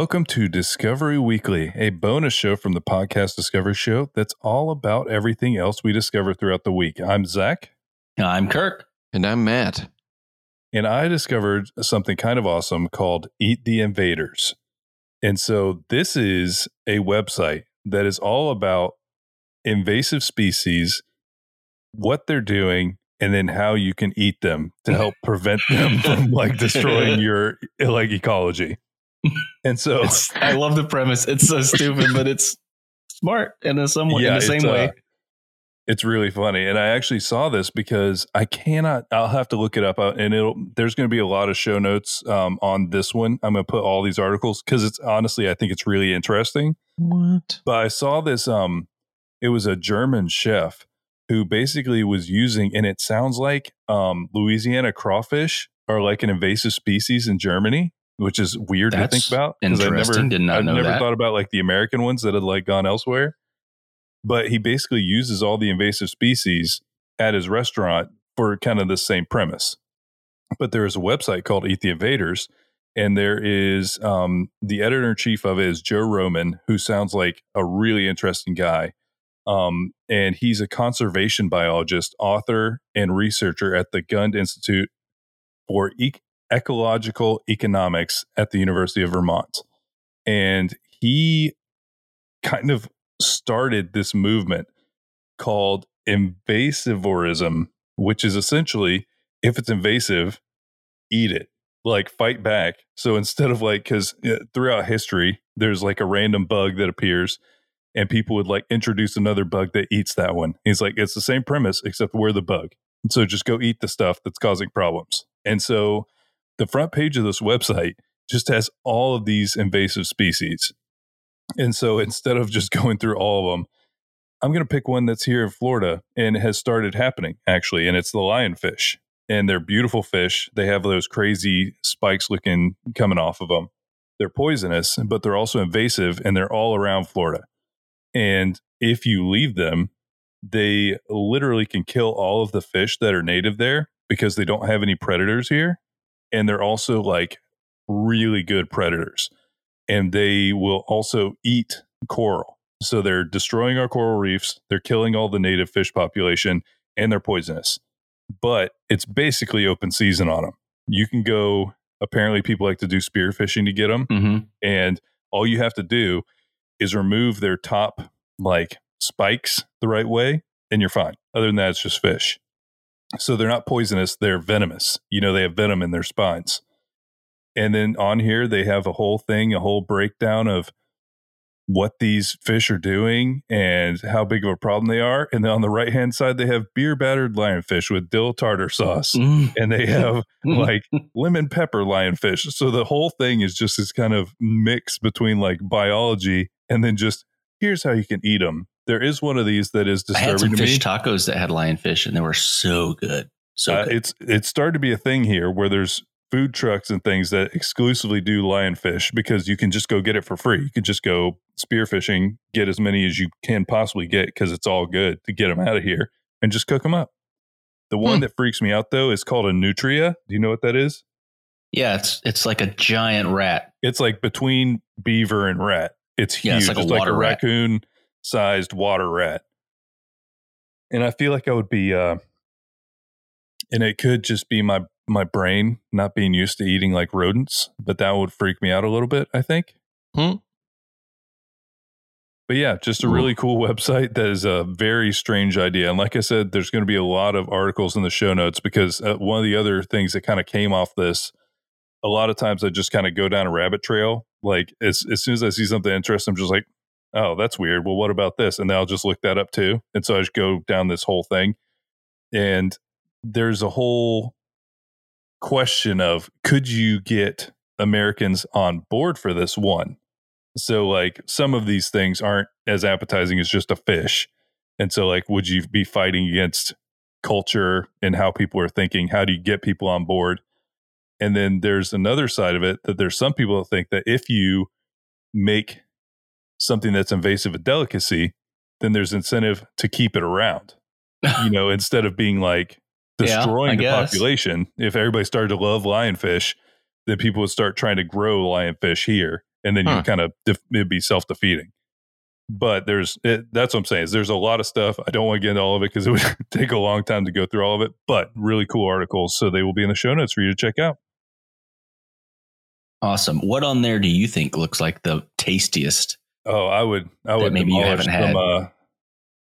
Discovery Weekly. Welcome to Discovery Weekly, a bonus show from the podcast Discovery Show that's all about everything else we discover throughout the week. I'm Zach, I'm Kirk. And I'm Matt. and I discovered something kind of awesome called Eat the Invaders. And so this is a website that is all about invasive species, what they're doing, and then how you can eat them to help prevent them from like destroying your like ecology. And so It's, I love the premise. It's so stupid, but it's smart in a somewhat in the same way. uh, it's really funny, and I actually saw this because I cannot. I'll have to look it up, uh, and it'll. There's going to be a lot of show notes um, on this one. I'm going to put all these articles because it's honestly, I think it's really interesting. What? But I saw this. Um, it was a German chef who basically was using, and it sounds like um, Louisiana crawfish are like an invasive species in Germany, which is weird to That's think about. 'cause I've never, Did not I've know never that. thought about like the American ones that had like gone elsewhere. But he basically uses all the invasive species at his restaurant for kind of the same premise. But there is a website called Eat the Invaders, and there is um, the editor in chief of it is Joe Roman, who sounds like a really interesting guy. Um, and he's a conservation biologist, author, and researcher at the Gund Institute for e- Ecological Economics at the University of Vermont. And he kind of started this movement called invasivorism, which is essentially if it's invasive, eat it, like fight back. So instead of like, because uh, throughout history, there's like a random bug that appears and people would like introduce another bug that eats that one. He's like, it's the same premise, except we're the bug. So just go eat the stuff that's causing problems. And so the front page of this website just has all of these invasive species. And so instead of just going through all of them, I'm going to pick one that's here in Florida and has started happening actually. And it's the lionfish. And they're beautiful fish. They have those crazy spikes looking coming off of them. They're poisonous, but they're also invasive and they're all around Florida. And if you leave them, they literally can kill all of the fish that are native there because they don't have any predators here. And they're also like really good predators. And they will also eat coral. So they're destroying our coral reefs, they're killing all the native fish population, and they're poisonous. But it's basically open season on them. You can go, apparently, people like to do spear fishing to get them. hmm And all you have to do is remove their top like spikes the right way, and you're fine. Other than that, it's just fish. So they're not poisonous, they're venomous. You know, they have venom in their spines. And then on here, they have a whole thing, a whole breakdown of what these fish are doing and how big of a problem they are. And then on the right hand side, they have beer battered lionfish with dill tartar sauce. Mm. And they have like lemon pepper lionfish. So the whole thing is just this kind of mix between like biology and then just here's how you can eat them. There is one of these that is I had some disturbing to me. fish tacos that had lionfish, and they were so good. So Uh, good. it's it's started to be a thing here where there's food trucks and things that exclusively do lionfish because you can just go get it for free. You can just go spearfishing, get as many as you can possibly get because it's all good to get them out of here and just cook them up. The one Hmm. that freaks me out though is called a nutria. Do you know what that is? yeah, it's it's like a giant rat. It's like between beaver and rat. It's huge. Yeah, it's like a water rat. raccoon sized water rat. And I feel like I would be uh and it could just be my my brain not being used to eating like rodents, but that would freak me out a little bit, I think. Hmm. But yeah, just a really cool website that is a very strange idea. And like I said, there's going to be a lot of articles in the show notes because uh, one of the other things that kind of came off this, a lot of times I just kind of go down a rabbit trail. Like as, as soon as I see something interesting, I'm just like, oh, that's weird. Well, what about this? And then I'll just look that up too. And so I just go down this whole thing. And there's a whole question of could you get Americans on board for this one? So, like, some of these things aren't as appetizing as just a fish. And so, like, would you be fighting against culture and how people are thinking? How do you get people on board? And then there's another side of it that there's some people that think that if you make something that's invasive a delicacy, then there's incentive to keep it around. You know, instead of being like Yeah, destroying the guess. population. If everybody started to love lionfish, then people would start trying to grow lionfish here, and then Huh. you kind of it'd be self defeating. But there's it, that's what I'm saying is there's a lot of stuff. I don't want to get into all of it because it would take a long time to go through all of it. But really cool articles, so they will be in the show notes for you to check out. Awesome. What on there do you think looks like the tastiest? Oh, I would, I would maybe you demolish haven't some. had. Uh,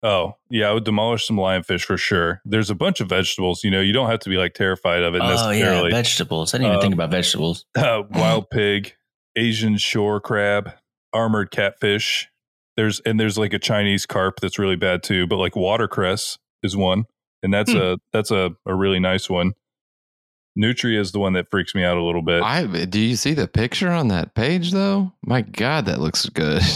oh, yeah, I would demolish some lionfish for sure. There's a bunch of vegetables. You know, you don't have to be like terrified of it Oh yeah, necessarily. vegetables. I didn't even Uh, think about vegetables. uh, wild pig, Asian shore crab, armored catfish. There's and there's like a Chinese carp that's really bad too. But like watercress is one, and that's Hmm. a that's a, a really nice one. Nutria is the one that freaks me out a little bit. I do you see the picture on that page though? My God, that looks good.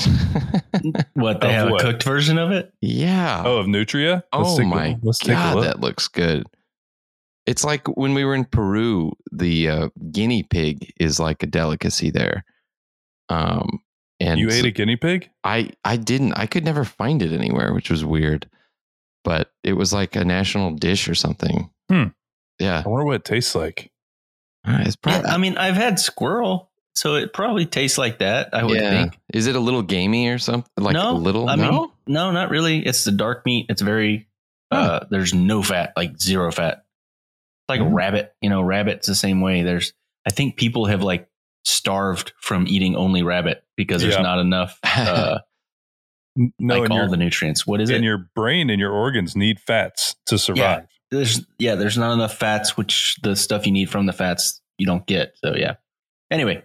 What they Of have what? a cooked version of it? yeah. oh, of Nutria. Oh take a- my let's take a God, look. that looks good. It's like when we were in Peru, the uh, guinea pig is like a delicacy there. Um, and you ate a guinea pig? I I didn't. I could never find it anywhere, which was weird. But it was like a national dish or something. Hmm. Yeah, I wonder what it tastes like. Uh, it's Yeah. I mean, I've had squirrel, so it probably tastes like that. I would yeah. think. Is it a little gamey or something? Like no, a little? I mean, no. no, not really. It's the dark meat. It's very. Uh, there's no fat, like zero fat. Like Hmm. rabbit, you know, rabbit's the same way. There's, I think people have like starved from eating only rabbit because there's Yeah. not enough, uh, No, like all your, the nutrients. What is and it? your brain and your organs need fats to survive. There's yeah, there's not enough fats, which the stuff you need from the fats you don't get. So yeah. Anyway.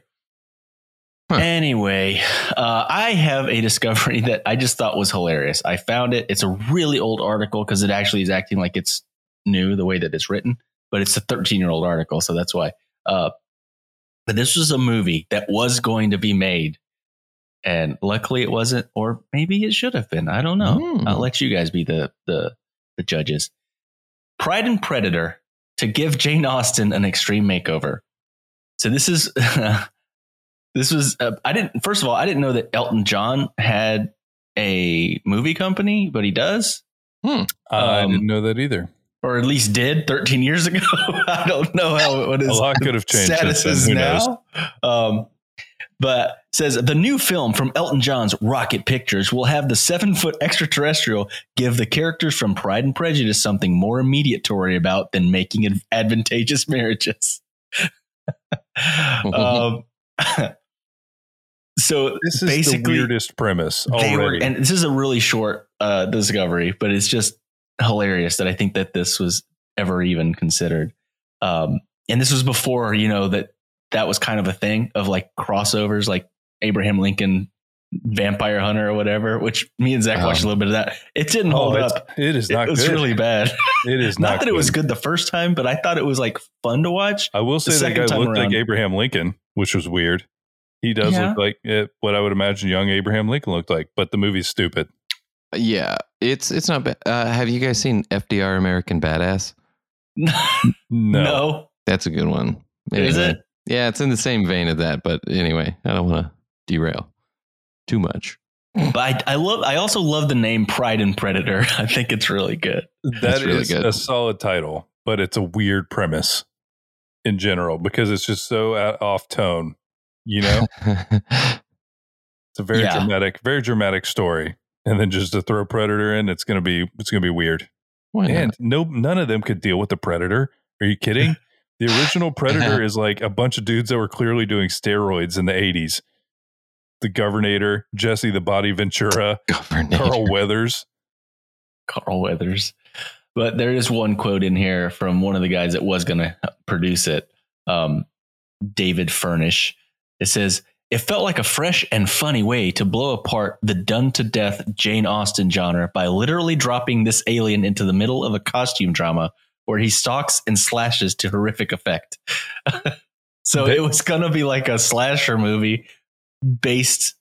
Huh. Anyway, uh, I have a discovery that I just thought was hilarious. I found it. It's a really old article because it actually is acting like it's new the way that it's written, but it's a 13 year old article, so that's why. Uh, but this was a movie that was going to be made, and luckily it wasn't, or maybe it should have been. I don't know. Hmm. I'll let you guys be the the the judges. Pride and Predator to give Jane Austen an extreme makeover. So this is this was uh, I didn't first of all I didn't know that Elton John had a movie company, but he does, I Um, didn't know that either. or at least did 13 years ago. I don't know how what A his lot could have changed status is now. Um, but says the new film from Elton John's Rocket Pictures will have the seven foot extraterrestrial give the characters from Pride and Prejudice something more immediate to worry about than making ad- advantageous marriages. um, so This is basically, the weirdest premise they were, already. and this is a really short uh, discovery, but it's just hilarious that I think that this was ever even considered. Um, and this was before, you know, that that was kind of a thing of like crossovers, like Abraham Lincoln, Vampire Hunter, or whatever. Which me and Zach watched a Um, little bit of that. It didn't Oh, hold up. it is not it was really bad. it is Not, not, that it was good. good the first time, but I thought it was like fun to watch. I will say that second guy time looked like. Abraham Lincoln, which was weird. He does Yeah. look like it, what I would imagine young Abraham Lincoln looked like, but the movie's stupid. Yeah, it's it's not bad. Uh, have you guys seen FDR American Badass? No. no. That's a good one. Is it? Yeah, it's in the same vein of that. But anyway, I don't want to derail too much. But I, I love. I also love the name Pride and Predator. I think it's really good. That That's really is good. a solid title, but it's a weird premise in general because it's just so out, off tone. You know, it's a very Yeah. dramatic, very dramatic story, and then just to throw Predator in, it's gonna be it's gonna be weird. Why not? And no, none of them could deal with the Predator. Are you kidding? The original Predator is like a bunch of dudes that were clearly doing steroids in the 80s. The Governator, Jesse the Body Ventura, Governator. Carl Weathers. Carl Weathers. But there is one quote in here from one of the guys that was going to produce it, um, David Furnish. It says, It felt like a fresh and funny way to blow apart the done to death Jane Austen genre by literally dropping this alien into the middle of a costume drama where he stalks and slashes to horrific effect. so They- it was going to be like a slasher movie based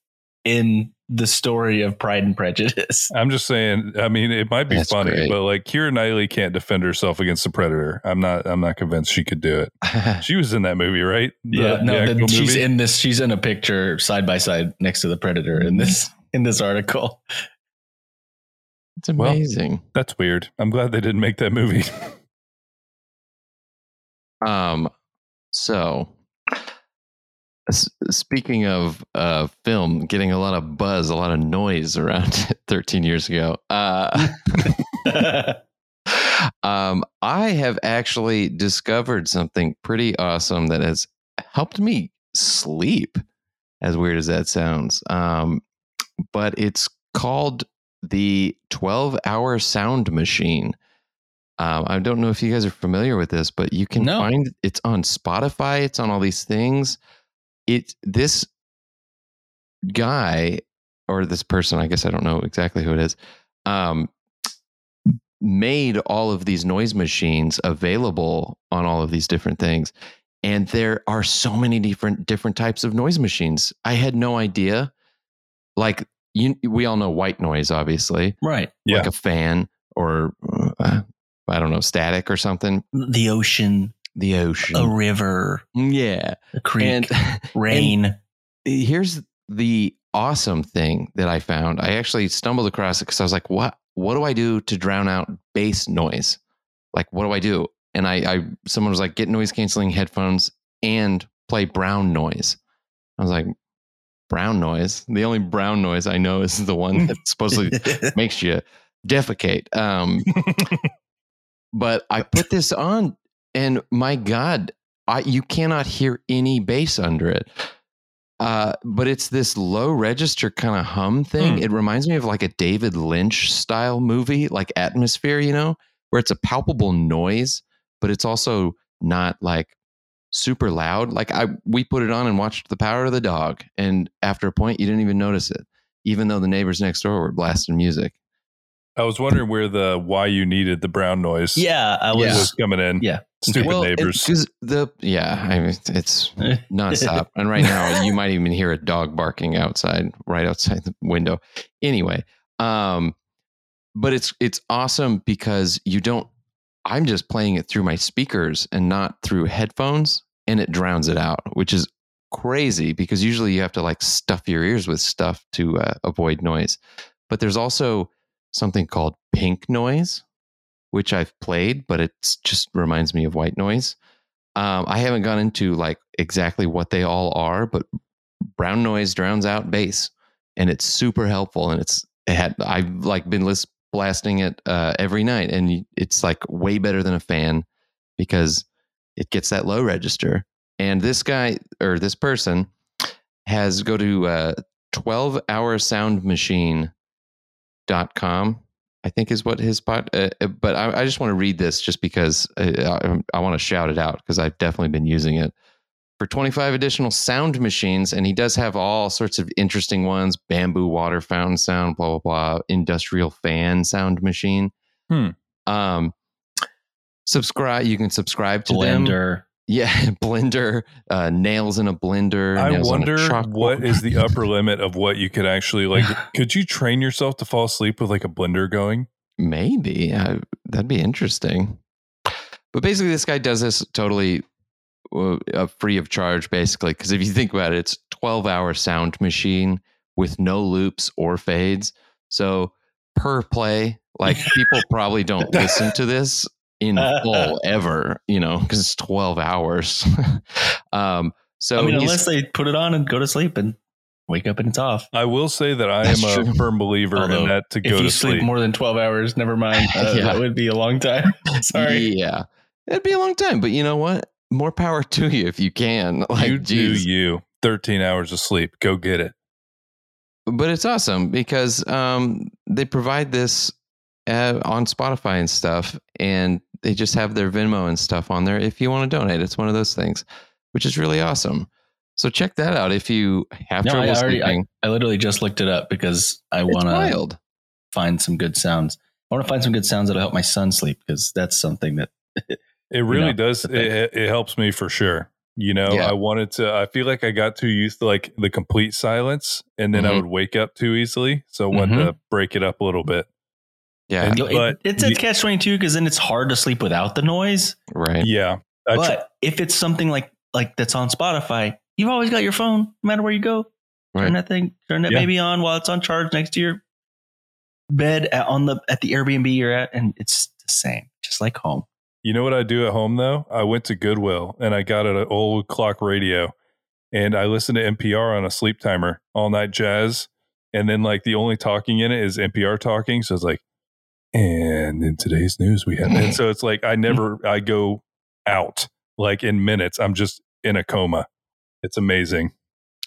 in the story of Pride and Prejudice. I'm just saying, I mean, it might be That's funny, great. but like Keira Knightley can't defend herself against the Predator. I'm not I'm not convinced she could do it. She was in that movie, right? The- yeah, no, actual the, she's in this. She's in a picture side by side next to the predator in this in this article. it's amazing. That's weird. I'm glad they didn't make that movie. Um, so speaking of uh, film, getting a lot of buzz, a lot of noise around 13 years ago. Uh, um, I have actually discovered something pretty awesome that has helped me sleep. As weird as that sounds, um, but it's called the 12 hour sound machine. Um, I don't know if you guys are familiar with this, but you can No. find it's on Spotify. It's on all these things. It this guy or this person, I guess I don't know exactly who it is, um, made all of these noise machines available on all of these different things. And there are so many different different types of noise machines. I had no idea. Like you, we all know white noise, obviously, right. Yeah. like a fan or uh, I don't know, static or something. The ocean, The ocean, a river, yeah. a creek, And rain. here's the awesome thing that I found. I actually stumbled across it because I was like, what what do I do to drown out bass noise? Like, what do I do? And I, I someone was like, get noise canceling headphones and play brown noise. I was like, brown noise. The only brown noise I know is the one that supposedly makes you defecate. Um, but I put this on, and my God, I you cannot hear any bass under it. Uh, but it's this low register kind of hum thing. Hmm. It reminds me of like a David Lynch style movie, like Atmosphere, you know, where it's a palpable noise, but it's also not like super loud. Like I, we put it on and watched The Power of the Dog, and after a point, you didn't even notice it, even though the neighbors next door were blasting music. I was wondering where the why you needed the brown noise yeah, I was. was coming in. Yeah. Stupid Well, neighbors. because the yeah, I mean, it's nonstop. and right now, you might even hear a dog barking outside, right outside the window. Anyway, um, but it's it's awesome because you don't. I'm just playing it through my speakers and not through headphones, and it drowns it out, which is crazy because usually you have to like stuff your ears with stuff to uh, avoid noise. But there's also something called pink noise, which I've played, but it's just reminds me of white noise. Um, I haven't gone into like exactly what they all are, but brown noise drowns out bass, and it's super helpful. And it's it had I've like been list blasting it uh, every night, and it's like way better than a fan because it gets that low register. And this guy or this person has go to uh, 12 hour sound machine dot com I think is what his spot. Uh, uh, but I, I just want to read this just because uh, I, I want to shout it out because I've definitely been using it for 25 additional sound machines, and he does have all sorts of interesting ones: bamboo water fountain sound, blah blah blah, industrial fan sound machine. Hmm. Um, subscribe. You can subscribe to them. Yeah, blender, uh, nails in a blender. I nails on a wonder what is the upper limit of what you could actually like. could you train yourself to fall asleep with like a blender going? Maybe I, that'd be interesting. But basically, this guy does this totally uh, free of charge, basically. Because if you think about it, it's twelve hour sound machine with no loops or fades. So per play, like people probably don't listen to this in full ever, you know, because it's twelve hours. um, so I mean, unless they put it on and go to sleep and wake up and it's off. I will say that I That's am a firm believer Although, in that to If go you to sleep, sleep. more than 12 hours, never mind. Uh, Yeah. That would be a long time. Sorry. yeah, it'd be a long time. But you know what? More power to you if you can. Like, you do you. 13 hours of sleep. Go get it. but it's awesome because um, they provide this uh, on Spotify and stuff, and they just have their Venmo and stuff on there. If you want to donate, it's one of those things, which is really awesome. So check that out if you have No, I trouble already- sleeping. I literally just looked it up because I want to find some good sounds. I want to find some good sounds that'll help my son sleep because that's something that It really know, does. It, it helps me for sure. You know, Yeah. I wanted to, I feel like I got too used to like the complete silence and then I Mhm. would wake up too easily. So I wanted Mhm. to break it up a little bit. Yeah, And- You know, it- But it's a catch 22 because then it's hard to sleep without the noise. right. Yeah. I tr- but if it's something like like that's on Spotify, you've always got your phone no matter where you go. Turn that thing, turn that Yeah. baby on while it's on charge next to your bed at, on the at the Airbnb you're at, and it's the same, just like home. You know what I do at home though? I went to Goodwill and I got an old clock radio and I listen to NPR on a sleep timer all night jazz. And then like the only talking in it is NPR talking. So it's like, and in today's news we have and so it's like I never I go out like in minutes. I'm just in a coma. It's amazing.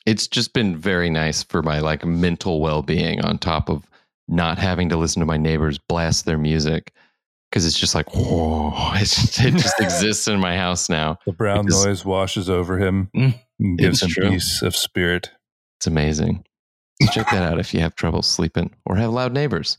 It's just been very nice for my like mental well being on top of not having to listen to my neighbors blast their music because it's just like whoa, it's just, it just exists in my house now. The brown Because- noise washes over him Mm, and gives him true. peace of spirit. It's amazing. Check that out if you have trouble sleeping or have loud neighbors.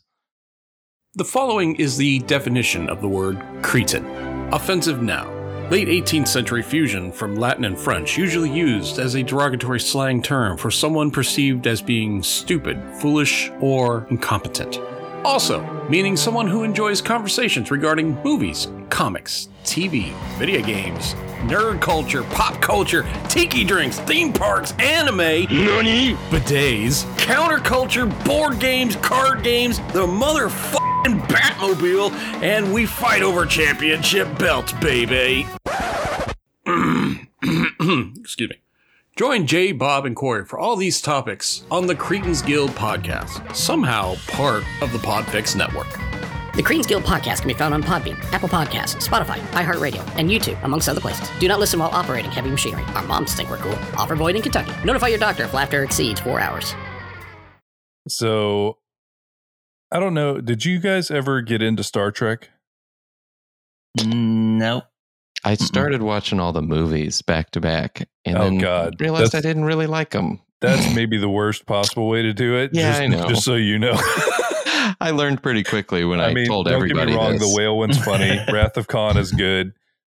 The following is the definition of the word Cretin. Offensive noun. Late 18th century fusion from Latin and French, usually used as a derogatory slang term for someone perceived as being stupid, foolish, or incompetent. Also, meaning someone who enjoys conversations regarding movies, comics, TV, video games, nerd culture, pop culture, tiki drinks, theme parks, anime, bidets, counterculture, board games, card games, the motherfucking Batmobile, and we fight over championship belts, baby. Excuse me. Join Jay, Bob, and Corey for all these topics on the Cretins Guild podcast, somehow part of the Podfix network. The Creed's Guild podcast can be found on Podbean, Apple Podcasts, Spotify, iHeartRadio, and YouTube, amongst other places. Do not listen while operating heavy machinery. Our moms think we're cool. Offer void in Kentucky. Notify your doctor if laughter exceeds four hours. So I don't know. Did you guys ever get into Star Trek? Nope. I started watching all the movies back to back and Oh, then God. realized That's- I didn't really like them. That's maybe the worst possible way to do it. Yeah, just, I know. Just so you know. I learned pretty quickly when I, I mean, told don't everybody get me wrong. this. The whale one's funny. Wrath of Khan is good.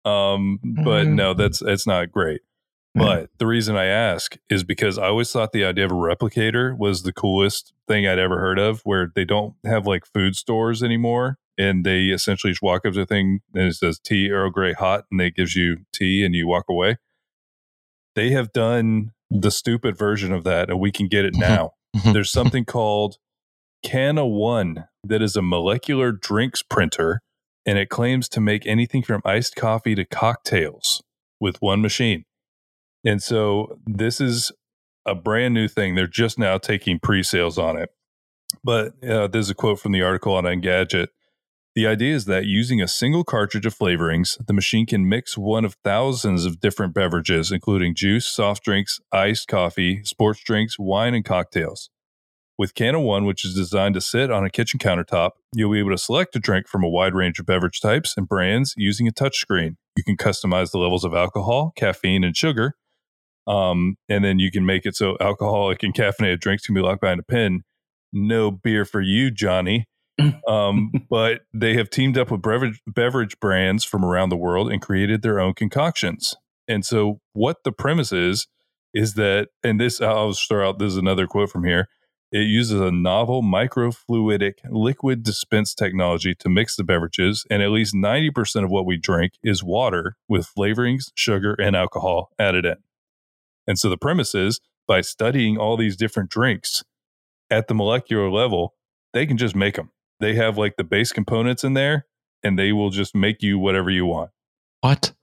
Um, but Mhm. no, that's it's not great. Mhm. But the reason I ask is because I always thought the idea of a replicator was the coolest thing I'd ever heard of, where they don't have like food stores anymore. And they essentially just walk up to a thing and it says tea, Earl Grey hot, and they gives you tea and you walk away. They have done the stupid version of that, and we can get it now. There's something called Cana One that is a molecular drinks printer, and it claims to make anything from iced coffee to cocktails with one machine. And so this is a brand new thing. They're just now taking pre-sales on it. But uh, there's a quote from the article on Engadget. The idea is that using a single cartridge of flavorings, the machine can mix one of thousands of different beverages, including juice, soft drinks, iced coffee, sports drinks, wine, and cocktails. With Cana One, which is designed to sit on a kitchen countertop, you'll be able to select a drink from a wide range of beverage types and brands using a touchscreen. You can customize the levels of alcohol, caffeine, and sugar. Um, and then you can make it so alcoholic and caffeinated drinks can be locked behind a pin. No beer for you, Johnny. um, but they have teamed up with beverage, beverage brands from around the world and created their own concoctions. And so, what the premise is, is that, and this, I'll just throw out this is another quote from here. It uses a novel microfluidic liquid dispense technology to mix the beverages, and at least 90% of what we drink is water with flavorings, sugar, and alcohol added in. And so the premise is by studying all these different drinks at the molecular level, they can just make them. They have like the base components in there, and they will just make you whatever you want. what?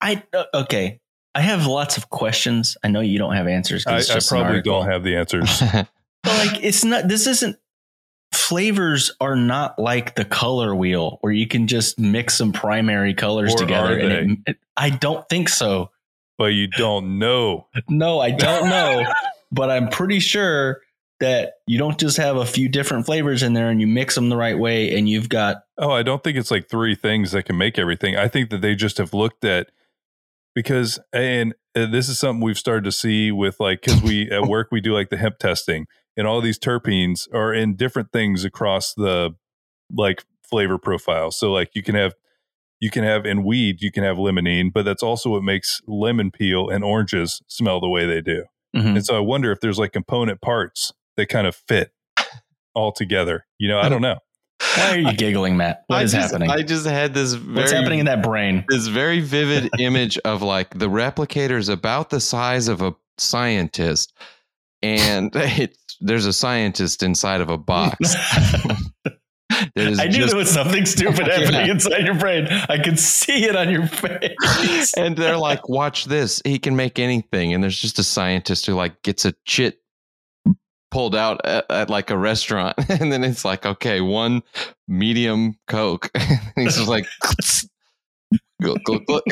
I uh, okay. I have lots of questions. I know you don't have answers. 'cause I, it's I probably don't have the answers. But like it's not. This isn't. Flavors are not like the color wheel where you can just mix some primary colors Or together. it, it- I don't think so. but you don't know. No, I don't know. but I'm pretty sure that you don't just have a few different flavors in there and you mix them the right way and you've got Oh, I don't think it's like three things that can make everything. I think that they just have looked at because, and this is something we've started to see with like, because we at work, we do like the hemp testing and all these terpenes are in different things across the like flavor profile. So, like, you can have, you can have in weed, you can have limonene, but that's also what makes lemon peel and oranges smell the way they do. Mhm. And so I wonder if there's like component parts that kind of fit all together. You know, I don't know. why are you giggling, Matt? What I is just, happening? I just had this very, What's happening in that brain? this very vivid image of like the replicator is about the size of a scientist, and it's there's a scientist inside of a box. I knew just- there was something stupid happening Yeah. inside your brain. I could see it on your face. and they're like, watch this. He can make anything. And there's just a scientist who like gets a chit pulled out at, at like a restaurant. And then it's like, okay, one medium Coke. and he's just like, "Glug, glug, glug.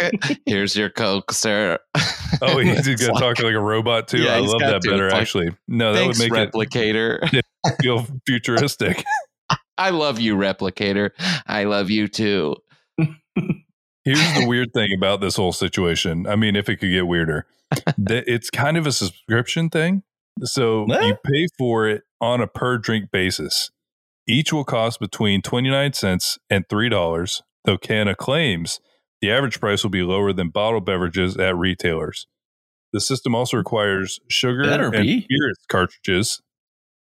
here's your Coke, sir. Oh, he's gonna like, talk like a robot too. Yeah, I love that to. better It's like, actually. No, that Thanks, would make replicator. it feel futuristic. I love you, replicator. I love you too. Here's the weird thing about this whole situation. I mean, if it could get weirder, that it's kind of a subscription thing. So What? you pay for it on a per drink basis. Each will cost between 29 cents and $3, though Cana claims the average price will be lower than bottled beverages at retailers. The system also requires sugar Better and be. spirits cartridges,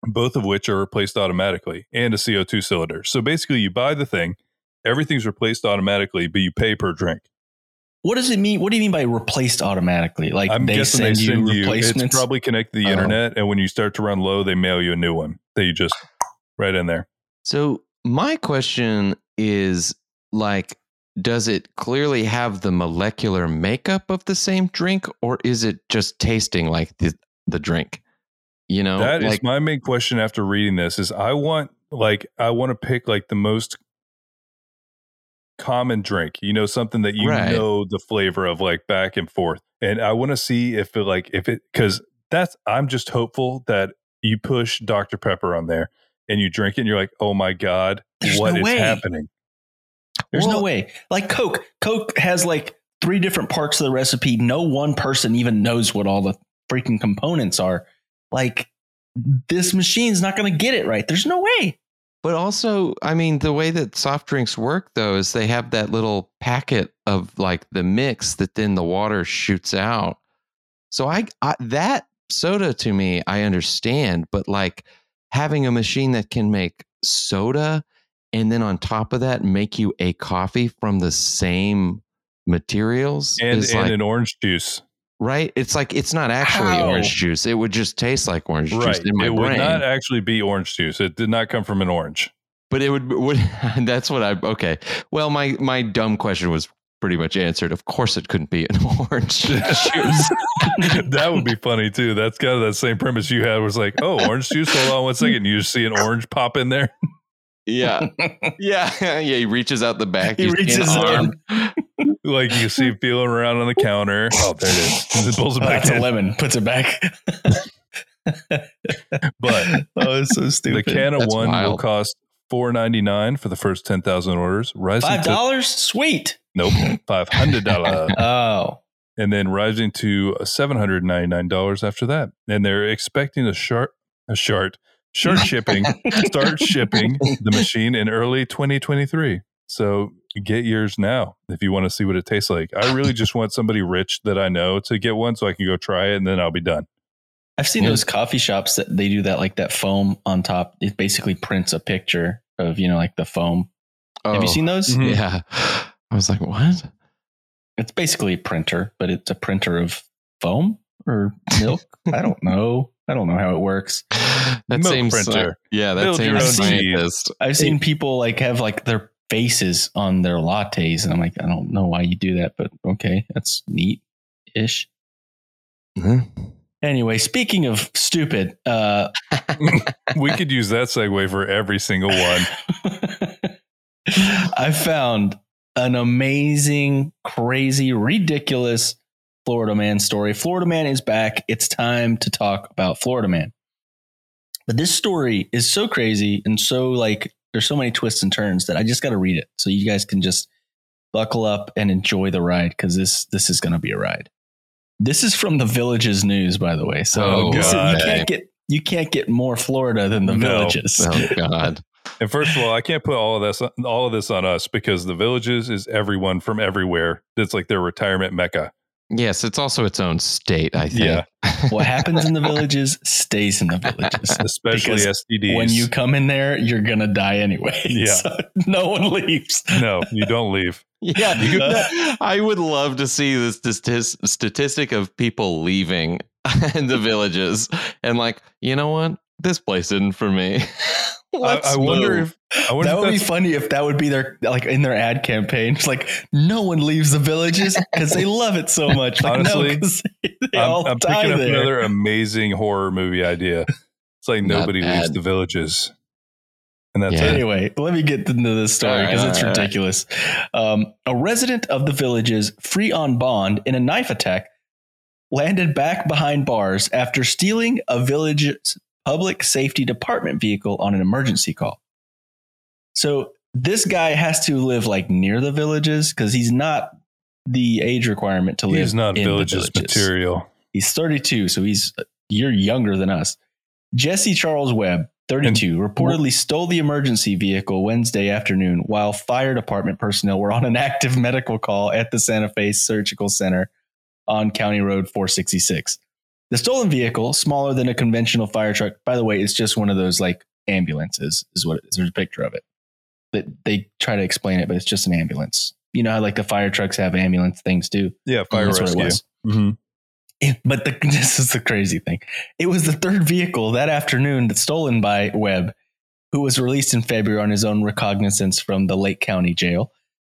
both of which are replaced automatically, and a CO2 cylinder. So basically, you buy the thing, everything's replaced automatically, but you pay per drink. What does it mean? What do you mean by replaced automatically? Like I'm they guessing send, they send you you. replacements? It's probably connected to the Oh. internet, and when you start to run low, they mail you a new one that you just right in there. So my question is like, does it clearly have the molecular makeup of the same drink, or is it just tasting like the, the drink? You know, That is like my main question after reading this. Is I want like I want to pick like the most common drink. You know, something that you Right. know the flavor of, like back and forth. And I want to see if it like if it because that's I'm just hopeful that you push Dr Pepper on there and you drink it and you're like, oh my god, There's what no is way. happening? There's no way. Like Coke. Coke has like three different parts of the recipe. No one person even knows what all the freaking components are. Like this machine's not going to get it right. There's no way. But also, I mean, the way that soft drinks work though is they have that little packet of like the mix that then the water shoots out. So I, I that soda to me, I understand, but like having a machine that can make soda and then on top of that make you a coffee from the same materials And and like an orange juice. right. It's like it's not actually How? orange juice. It would just taste like orange Right. juice in my It would brain. not actually be orange juice. It did not come from an orange. But it would, would that's what I okay. Well, my my dumb question was pretty much answered. Of course, it couldn't be an orange juice. that would be funny too. That's kind of that same premise you had. Was like, oh, orange juice. Hold on one second. You just see an orange pop in there. Yeah, yeah, yeah. He reaches out the back. He you see an reaches arm. Like you see him feeling around on the counter. Oh, there it is. And then pulls it Oh, back that's a lemon. Puts it back. But oh, it's so the can of That's one will wild. cost four ninety nine for the first ten thousand orders. Rising Five to dollars? Sweet. nope five hundred dollar, Oh. and then rising to seven hundred ninety nine dollars after that. And they're expecting a sharp a shart short shipping start shipping the machine in early 2023. So get yours now if you want to see what it tastes like. I really just want somebody rich that I know to get one so I can go try it and then I'll be done. I've seen Yeah. those coffee shops that they do that like that foam on top. It basically prints a picture of, you know, like the foam. Have you Oh, seen those? Yeah, I was like, what? It's basically a printer, but it's a printer of foam or milk. I don't know. I don't know how it works. That Milk same sci- printer. yeah, that Build same your scientist. I've seen people like have like their faces on their lattes, and I'm like, I don't know why you do that, but okay, that's neat ish. Mhm. Anyway, speaking of stupid, uh, We could use that segue for every single one. I found an amazing, crazy, ridiculous Florida man story. Florida man is back. It's time to talk about Florida man. But this story is so crazy and so like there's so many twists and turns that I just got to read it so you guys can just buckle up and enjoy the ride because this this is going to be a ride. This is from the Villages News, by the way. So Oh, this is- you can't get you can't get more Florida than the No. Villages. Oh God. And first of all, I can't put all of this all of this on us because the villages is everyone from everywhere. It's like their retirement mecca. Yes, it's also its own state. I think. Yeah. what happens in the villages stays in the villages. Especially STDs. When you come in there, you're gonna die anyway. Yeah. So no one leaves. no, you don't leave. Yeah, You could- I would love to see this statis- statistic of people leaving the villages and like, you know what? This place isn't for me. I, Let's I wonder if I wonder that if would be funny if that would be their like in their ad campaign. It's like no one leaves the villages because they love it so much. Like Honestly, no, 'cause they I'm, I'm die picking up another amazing horror movie idea. It's like Not nobody leaves the villages, and that's Yeah. it. Anyway, let me get into this story because all it's right, all right. ridiculous. Um, a resident of the villages, free on bond in a knife attack, landed back behind bars after stealing a village's public safety department vehicle on an emergency call. So this guy has to live like near the villages because he's not the age requirement to live. He's not in the villages material. He's 32, so he's you're younger than us. Jesse Charles Webb, 32, reportedly stole the emergency vehicle Wednesday afternoon while fire department personnel were on an active medical call at the Santa Fe Surgical Center on County Road 466. The stolen vehicle, smaller than a conventional fire truck, by the way, it's just one of those like ambulances, is what it is. There's a picture of it. That they try to explain it, but it's just an ambulance. You know how like the fire trucks have ambulance things too? Yeah, fire That's what it rescue. was. hmm It- but the, this is the crazy thing. It was the third vehicle that afternoon that's stolen by Webb, who was released in February on his own recognizance from the Lake County Jail.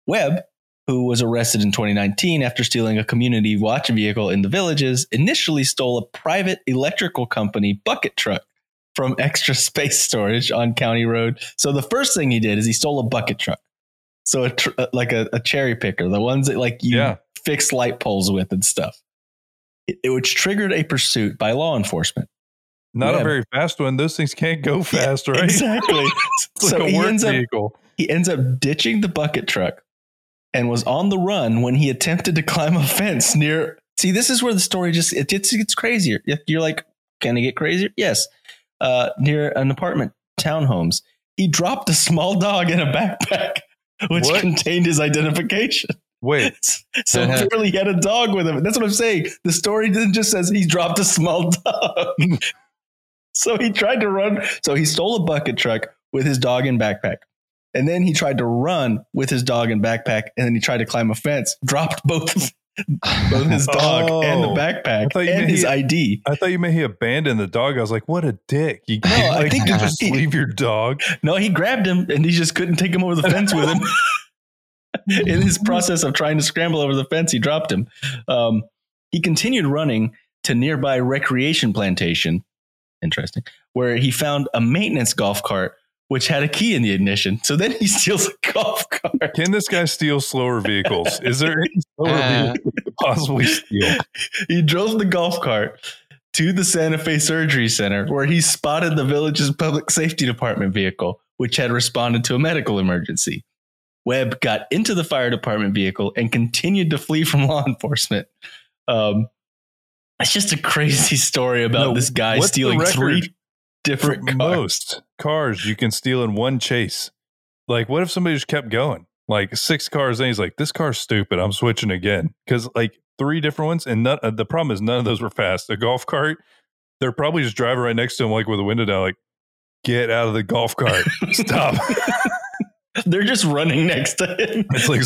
Webb, who was arrested in 2019 after stealing a community watch vehicle in the villages, initially stole a private electrical company bucket truck from extra space storage on County Road. So the first thing he did is he stole a bucket truck. So a tr- uh, like a, a cherry picker, the ones that like you Yeah. fix light poles with and stuff. It, it- which triggered a pursuit by law enforcement. Not Yeah. a very fast one. Those things can't go fast, right? Exactly. It's like so a he ends up he ends up ditching the bucket truck and was on the run when he attempted to climb a fence near. See, this is where the story just it gets, it gets crazier. You're like, can it get crazier? Yes. Uh, near an apartment townhomes, he dropped a small dog in a backpack, which What? contained his identification. Wait, So clearly he had a dog with him. That's what I'm saying. The story didn't just says he dropped a small dog. so he tried to run. So he stole a bucket truck with his dog and backpack. And then he tried to run with his dog and backpack. And then he tried to climb a fence, dropped both of, both his dog and the Oh. Backpack and his he- ID. I thought you meant he abandoned the dog. I was like, what a dick. You No, I like, think you just he- leave your dog. No, he grabbed him and he just couldn't take him over the fence with him. In his process of trying to scramble over the fence, he dropped him. Um, he continued running to nearby recreation plantation. Interesting, where he found a maintenance golf cart which had a key in the ignition. So then he steals a golf cart. Can this guy steal slower vehicles? Is there any slower Uh. vehicle he could possibly steal? He drove the golf cart to the Santa Fe Surgery Center, where he spotted the village's public safety department vehicle, which had responded to a medical emergency. Webb got into the fire department vehicle and continued to flee from law enforcement. Um, it's just a crazy story about No, this guy stealing three different cars. most cars you can steal in one chase. Like, what if somebody just kept going? Like six cars, and he's like, "This car's stupid. I'm switching again." Because like three different ones, and none, uh, the problem is none of those were fast. The golf cart, they're probably just driving right next to him, like with a window down, like, "Get out of the golf cart! Stop!" They're just running next to him. it's like,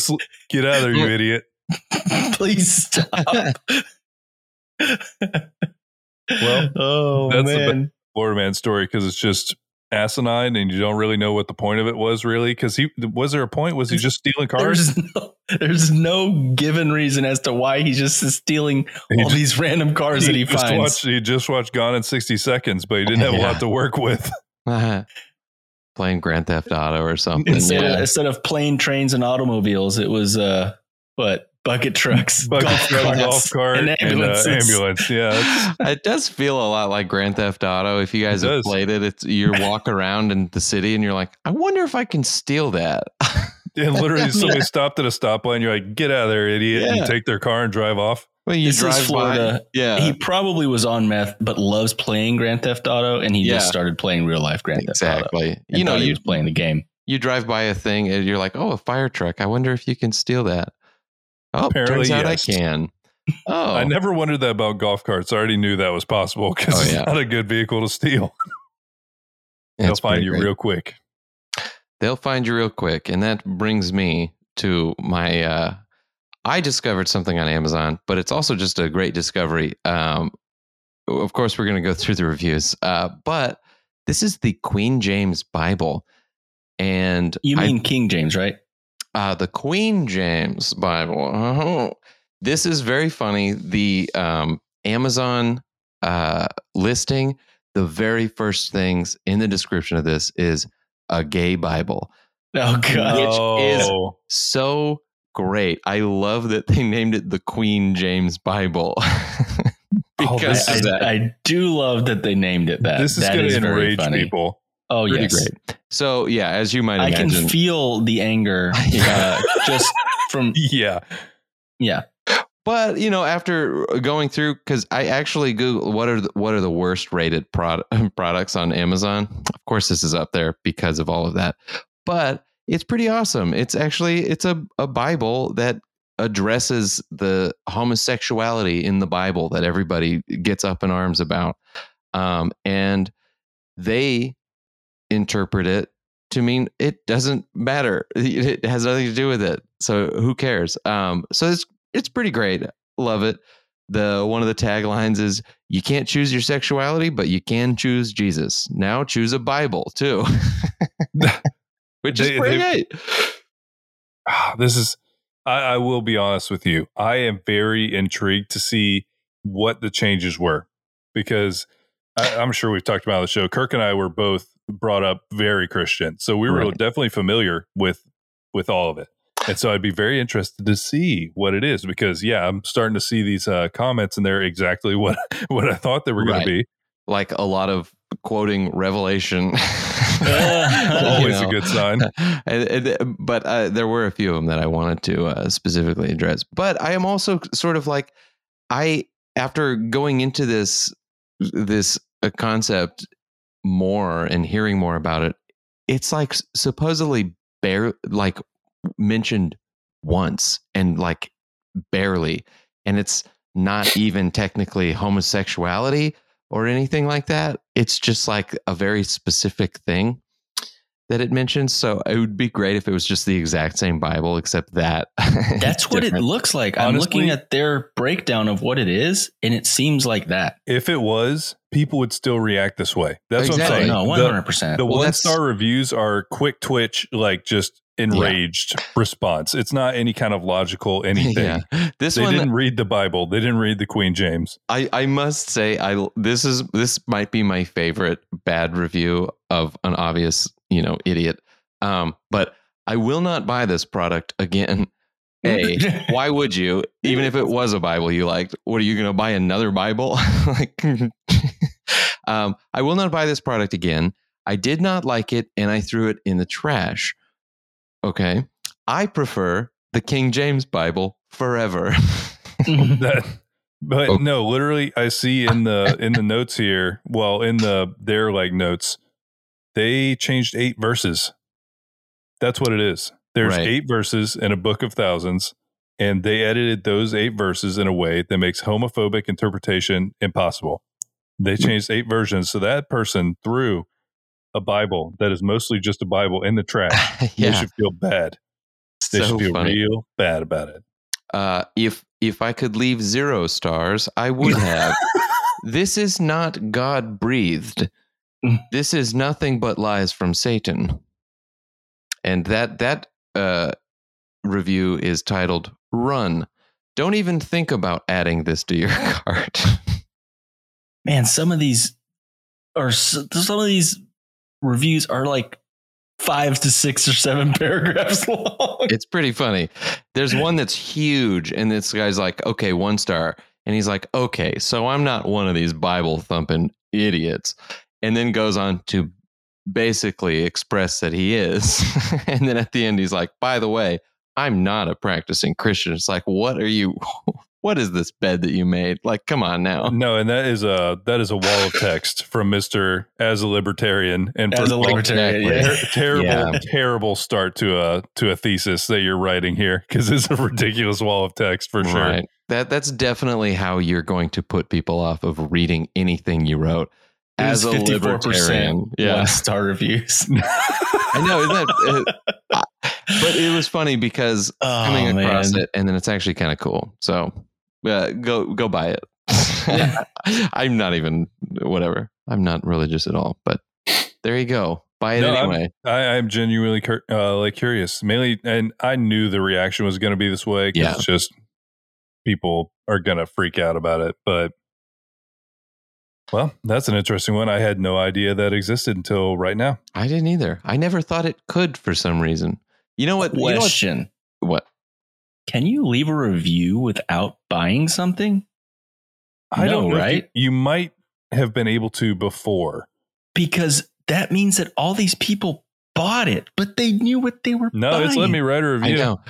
"Get out of there, you idiot!" Please stop. Well, oh man. Florida man story because it's just asinine, and you don't really know what the point of it was, really. Because he was there a point? Was he just stealing cars? There's no, there's no given reason as to why he's just stealing He all just- these random cars that he just finds. watched he just watched Gone in 60 seconds, but he didn't have a lot to work with. Playing Grand Theft Auto or something. instead, yeah. of, instead of plane, trains, and automobiles, it was uh, what bucket trucks, Bucket golf truck, carts, golf cart, and and, uh, ambulance. Yeah, it does feel a lot like Grand Theft Auto. If you guys It have does. played it, it's you walk around in the city and you're like, I wonder if I can steal that. and literally somebody stopped at a stoplight, and you're like, "Get out of there, idiot!" And Yeah. you take their car and drive off. well, you This is drive Florida. by. Yeah, he probably was on meth, but loves playing Grand Theft Auto, and he Yeah. just started playing real life Grand Theft Auto. exactly. You know, he was playing the game. you drive by a thing and you're like, oh, a fire truck. I wonder if you can steal that. Oh, Apparently, turns out yes. I can. Oh, I never wondered that about golf carts. I already knew that was possible because Oh, it's not a good vehicle to steal. They'll find you great. real quick. They'll find you real quick. And that brings me to my uh I discovered something on Amazon, but it's also just a great discovery. Um of course we're gonna go through the reviews. Uh but This is the Queen James Bible, and You I- mean King James, right? Uh, the Queen James Bible. Oh, this is very funny. The um, Amazon uh, listing, the very first things in the description of this is a gay Bible. Oh god. Which is- Oh. So great. I love that they named it the Queen James Bible. Oh, because this I, of. I do love that they named it that. this is going to very enrage people. Oh Pretty yes, great. So yeah, as you might I can feel the anger uh, just from Yeah. yeah. But you know, after going through, because I actually Google what are the, what are the worst rated product, products on Amazon. Of course, this is up there because of all of that. But it's pretty awesome. It's actually it's a, a Bible that addresses the homosexuality in the Bible that everybody gets up in arms about, um, and they interpret it to mean it doesn't matter. It has nothing to do with it. So who cares? Um, so it's it's pretty great. Love it. The one of the taglines is you can't choose your sexuality, but you can choose Jesus. Now choose a Bible too. Which is They- pretty great. Ah, this is I, I will be honest with you i am very intrigued to see what the changes were because I, i'm sure we've talked about the show kirk and i were both brought up very christian so we were Right. definitely familiar with with all of it and so i'd be very interested to see what it is because yeah i'm starting to see these uh, comments and they're exactly what what i thought they were going Right. to be Like a lot of quoting Revelation. always You a good sign And- and- but uh, there were a few of them that I wanted to uh, specifically address. But I am also sort of like, I after going into this this uh, concept more and hearing more about it, it's like supposedly bare like mentioned once and like barely, and it's not even technically homosexuality or anything like that. It's just like a very specific thing that it mentions. So it would be great if it was just the exact same Bible, except that That's what it looks like. I'm looking at their breakdown of what it is, and it seems like that. if it was people would still react this way that's what i'm Exactly. saying no, The- one hundred percent. The Well, one star reviews are quick twitch, like just enraged response. It's not any kind of logical anything. yeah. This They one, didn't read the Bible. They didn't read the Queen James. I, I must say, I this is this might be my favorite bad review of an obvious, you know, idiot. Um, but I will not buy this product again. A, why would you? Even if it was a Bible you liked, what are you going to buy another Bible? like, um, I will not buy this product again. I did not like it, and I threw it in the trash. Okay, I prefer the King James Bible forever. That, but Okay. no, literally, I see in the in the notes here. Well, in the their like notes, they changed eight verses. That's what it is. There's Right. eight verses in a book of thousands, and they edited those eight verses in a way that makes homophobic interpretation impossible. They changed eight versions, so that person threw a Bible that is mostly just a Bible in the trash. They yeah, should feel bad. They so should feel funny. real bad about it. uh, if if I could leave zero stars, I would have. this is not God breathed. This is nothing but lies from Satan. And that that uh, review is titled "Run." Don't even think about adding this to your cart. Man, some of these are some of these reviews are like five to six or seven paragraphs long. it's pretty funny. There's one that's huge, and this guy's like, okay, one star. And he's like, okay, so I'm not one of these Bible thumping idiots. And then goes on to basically express that he is. and then at the end, he's like, by the way, I'm not a practicing Christian. It's like, what are you? What is this bed that you made? Like, come on now. No, and that is a that is a wall of text from Mister as a libertarian and As a like, libertarian, exactly. yeah. terrible Yeah. terrible start to a to a thesis that you're writing here because it's a mm-hmm. ridiculous wall of text for sure. Right. That that's definitely how you're going to put people off of reading anything you wrote. It As a 54% libertarian, yeah, star reviews. I know, isn't that? uh, I- but it was funny because Oh, coming across man. it, and then it's actually kind of cool. So, uh, go go buy it. I'm not even whatever. I'm not religious at all, but there you go. Buy it No, I'm- anyway. I, I'm genuinely cur- uh, like curious, mainly, and I knew the reaction was going to be this way because Yeah. it's just people are going to freak out about it. But well, that's an interesting one. I had no idea that existed until right now. I didn't either. I never thought it could for some reason. You know what? You know what? Question: what? Can you leave a review without buying something? I don't know. right? You, you might have been able to before. Because that means that all these people bought it, but they knew what they were No, buying. it's let me write a review. know.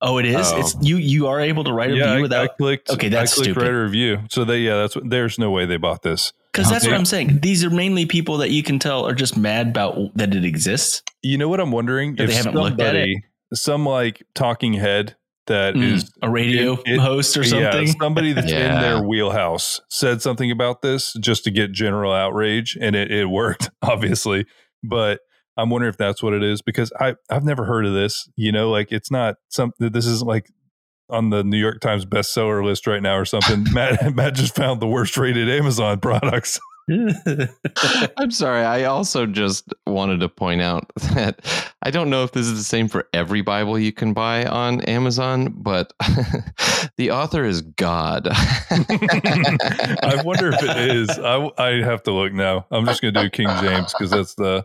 Oh, it is. Oh. It's you. You are able to write a Yeah, I, review I without clicked. Okay, that's I clicked stupid. write a review. So they, yeah, that's what. There's no way they bought this. Because that's what I'm saying. These are mainly people that you can tell are just mad about that it exists. You know what I'm wondering? That they haven't looked at it? some like talking head that is Mm, a radio it- it- host or something. Yeah, somebody that's in their wheelhouse said something about this just to get general outrage, and it, it worked, obviously. But I'm wondering if that's what it is because I I've never heard of this. You know, like it's not something. This isn't like on the New York Times bestseller list right now or something. Matt Matt just found the worst rated Amazon products. I'm sorry. I also just wanted to point out that I don't know if this is the same for every Bible you can buy on Amazon, but the author is God. I wonder if it is. I I have to look now. I'm just going to do King James because that's the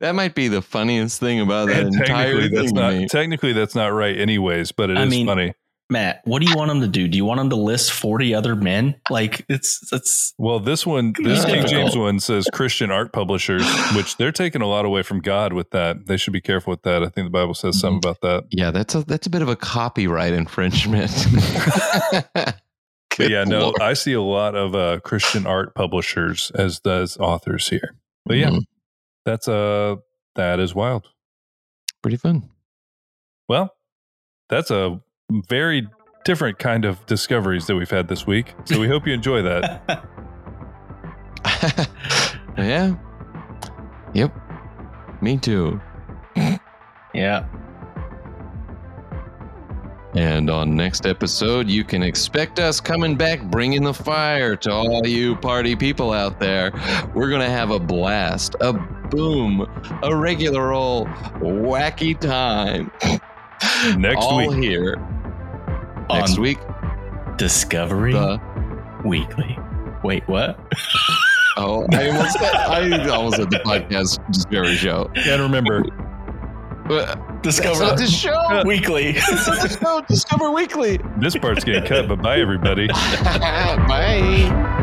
that might be the funniest thing about that and entire technically that's not technically that's not right anyways, but it is I mean, funny. Matt, what do you want them to do? Do you want them to list 40 other men? Like it's it's Well, this one, this King James one says Christian art publishers, which they're taking a lot away from God with that. They should be careful with that. I think the Bible says something about that. yeah, that's a that's a bit of a copyright infringement. But yeah, no, Lord. I see a lot of uh, Christian art publishers as does authors here. But yeah, Mhm. That's uh that is wild. pretty fun. Well, that's a very different kind of discoveries that we've had this week. So we hope you enjoy that. yeah. Yep. Me too. yeah. And on next episode, you can expect us coming back bringing the fire to all you party people out there. We're going to have a blast, a boom, a regular old wacky time. Next all week. here. Next On week, Discovery the Weekly. Wait, what? oh, I almost said, I almost said the podcast Discovery Show. And remember, that's Discover not the show. Weekly. That's not the show. Discover Weekly. this part's getting cut, but bye everybody. Bye.